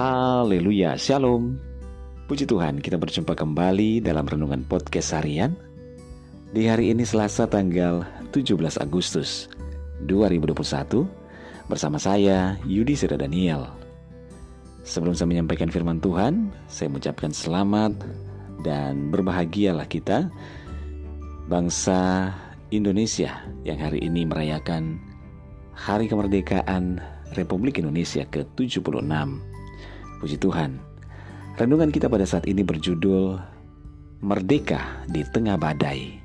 Haleluya, Shalom. Puji Tuhan, kita berjumpa kembali dalam renungan podcast harian di hari ini Selasa tanggal 17 Agustus 2021 bersama saya Yudi Sira Daniel. Sebelum saya menyampaikan firman Tuhan, saya mengucapkan selamat dan berbahagialah kita bangsa Indonesia yang hari ini merayakan Hari Kemerdekaan Republik Indonesia ke-76. Puji Tuhan. Renungan kita pada saat ini berjudul Merdeka di Tengah Badai.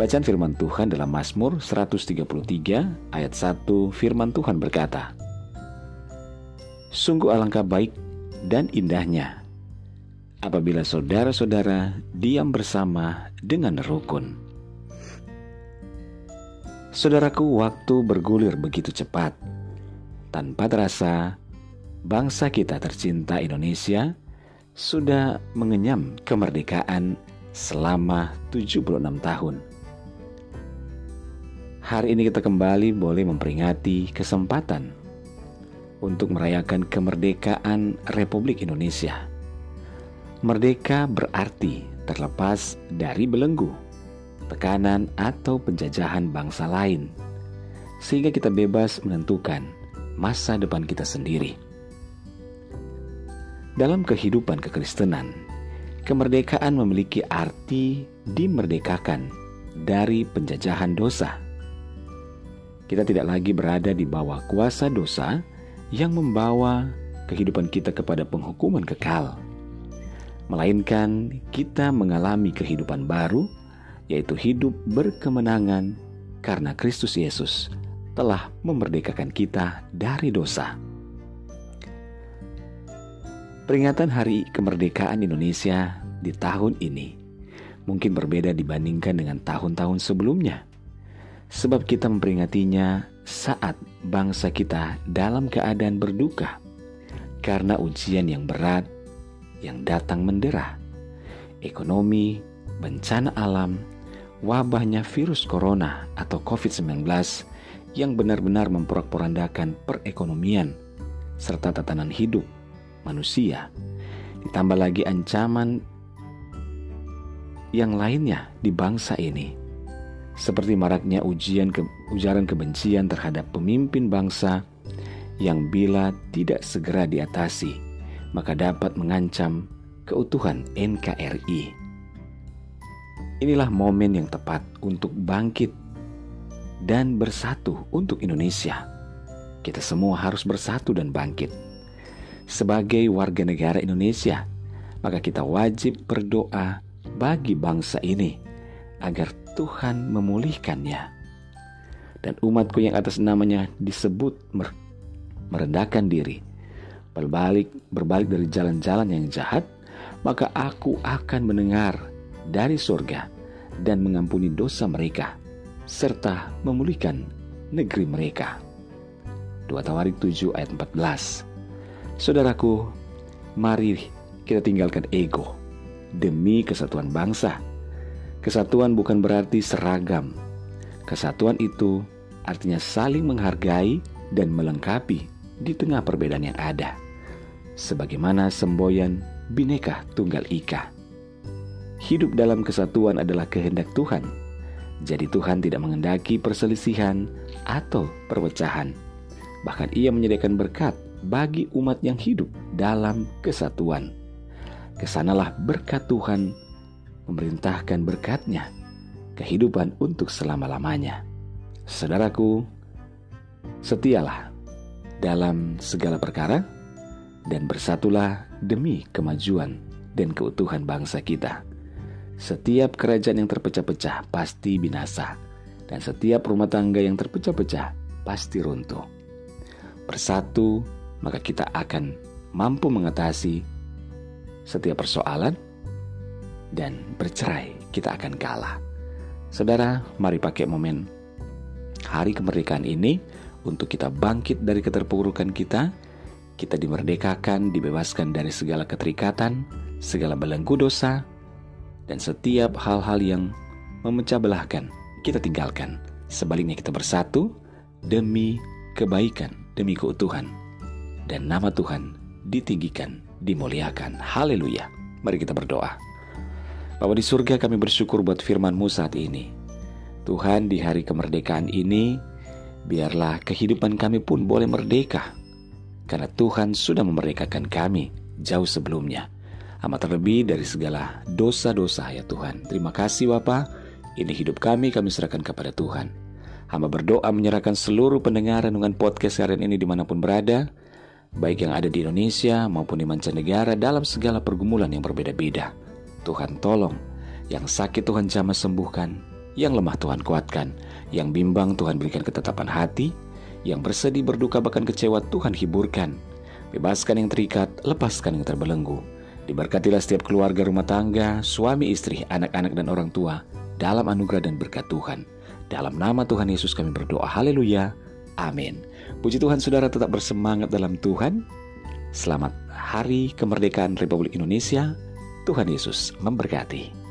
Bacaan firman Tuhan dalam Mazmur 133 ayat 1 firman Tuhan berkata, Sungguh alangkah baik dan indahnya apabila saudara-saudara diam bersama dengan rukun. Saudaraku, waktu bergulir begitu cepat. Tanpa terasa, bangsa kita tercinta Indonesia sudah mengenyam kemerdekaan selama 76 tahun. Hari ini kita kembali boleh memperingati kesempatan untuk merayakan kemerdekaan Republik Indonesia. Merdeka berarti terlepas dari belenggu, tekanan atau penjajahan bangsa lain, sehingga kita bebas menentukan masa depan kita sendiri. Dalam kehidupan kekristenan, kemerdekaan memiliki arti dimerdekakan dari penjajahan dosa. Kita tidak lagi berada di bawah kuasa dosa yang membawa kehidupan kita kepada penghukuman kekal, melainkan kita mengalami kehidupan baru, yaitu hidup berkemenangan karena Kristus Yesus telah memerdekakan kita dari dosa. Peringatan Hari Kemerdekaan Indonesia di tahun ini mungkin berbeda dibandingkan dengan tahun-tahun sebelumnya, sebab kita memperingatinya saat bangsa kita dalam keadaan berduka karena ujian yang berat yang datang mendera, ekonomi, bencana alam, wabahnya virus corona atau COVID-19 yang benar-benar memporak-porandakan perekonomian serta tatanan hidup manusia, ditambah lagi ancaman yang lainnya di bangsa ini, seperti maraknya ujian ke, ujaran kebencian terhadap pemimpin bangsa yang bila tidak segera diatasi, maka dapat mengancam keutuhan NKRI. Inilah momen yang tepat untuk bangkit dan bersatu untuk Indonesia. Kita semua harus bersatu dan bangkit sebagai warga negara Indonesia, maka kita wajib berdoa bagi bangsa ini agar Tuhan memulihkannya. Dan umatku yang atas namanya disebut merendahkan diri, berbalik berbalik dari jalan-jalan yang jahat, maka aku akan mendengar dari surga dan mengampuni dosa mereka serta memulihkan negeri mereka. 2 Tawarik 7 ayat 14 Saudaraku, mari kita tinggalkan ego demi kesatuan bangsa. Kesatuan bukan berarti seragam. Kesatuan itu artinya saling menghargai dan melengkapi di tengah perbedaan yang ada. Sebagaimana semboyan bineka tunggal ika. Hidup dalam kesatuan adalah kehendak Tuhan. Jadi Tuhan tidak mengendaki perselisihan atau perpecahan. Bahkan ia menyediakan berkat bagi umat yang hidup dalam kesatuan. Ke sanalah berkat Tuhan memerintahkan berkatnya, kehidupan untuk selama-lamanya. Saudaraku, setialah dalam segala perkara dan bersatulah demi kemajuan dan keutuhan bangsa kita. Setiap kerajaan yang terpecah-pecah pasti binasa, dan setiap rumah tangga yang terpecah-pecah pasti runtuh. Bersatu maka kita akan mampu mengatasi setiap persoalan dan bercerai kita akan kalah. Saudara, mari pakai momen hari kemerdekaan ini untuk kita bangkit dari keterpurukan kita, kita dimerdekakan, dibebaskan dari segala keterikatan, segala belenggu dosa, dan setiap hal-hal yang memecah belahkan, kita tinggalkan. Sebaliknya kita bersatu demi kebaikan, demi keutuhan dan nama Tuhan ditinggikan, dimuliakan. Haleluya. Mari kita berdoa. Bapak di surga kami bersyukur buat firman-Mu saat ini. Tuhan di hari kemerdekaan ini, biarlah kehidupan kami pun boleh merdeka. Karena Tuhan sudah memerdekakan kami jauh sebelumnya. Amat terlebih dari segala dosa-dosa ya Tuhan. Terima kasih Bapak. Ini hidup kami, kami serahkan kepada Tuhan. Hamba berdoa menyerahkan seluruh pendengar dengan podcast harian ini di mana pun berada, baik yang ada di Indonesia maupun di mancanegara dalam segala pergumulan yang berbeda-beda. Tuhan tolong. Yang sakit Tuhan jamah sembuhkan. Yang lemah Tuhan kuatkan. Yang bimbang Tuhan berikan ketetapan hati. Yang bersedih berduka bahkan kecewa Tuhan hiburkan. Bebaskan yang terikat, lepaskan yang terbelenggu. Diberkatilah setiap keluarga rumah tangga, suami istri, anak-anak dan orang tua dalam anugerah dan berkat Tuhan. Dalam nama Tuhan Yesus kami berdoa. Haleluya. Amin. Puji Tuhan saudara tetap bersemangat dalam Tuhan. Selamat Hari Kemerdekaan Republik Indonesia. Tuhan Yesus memberkati.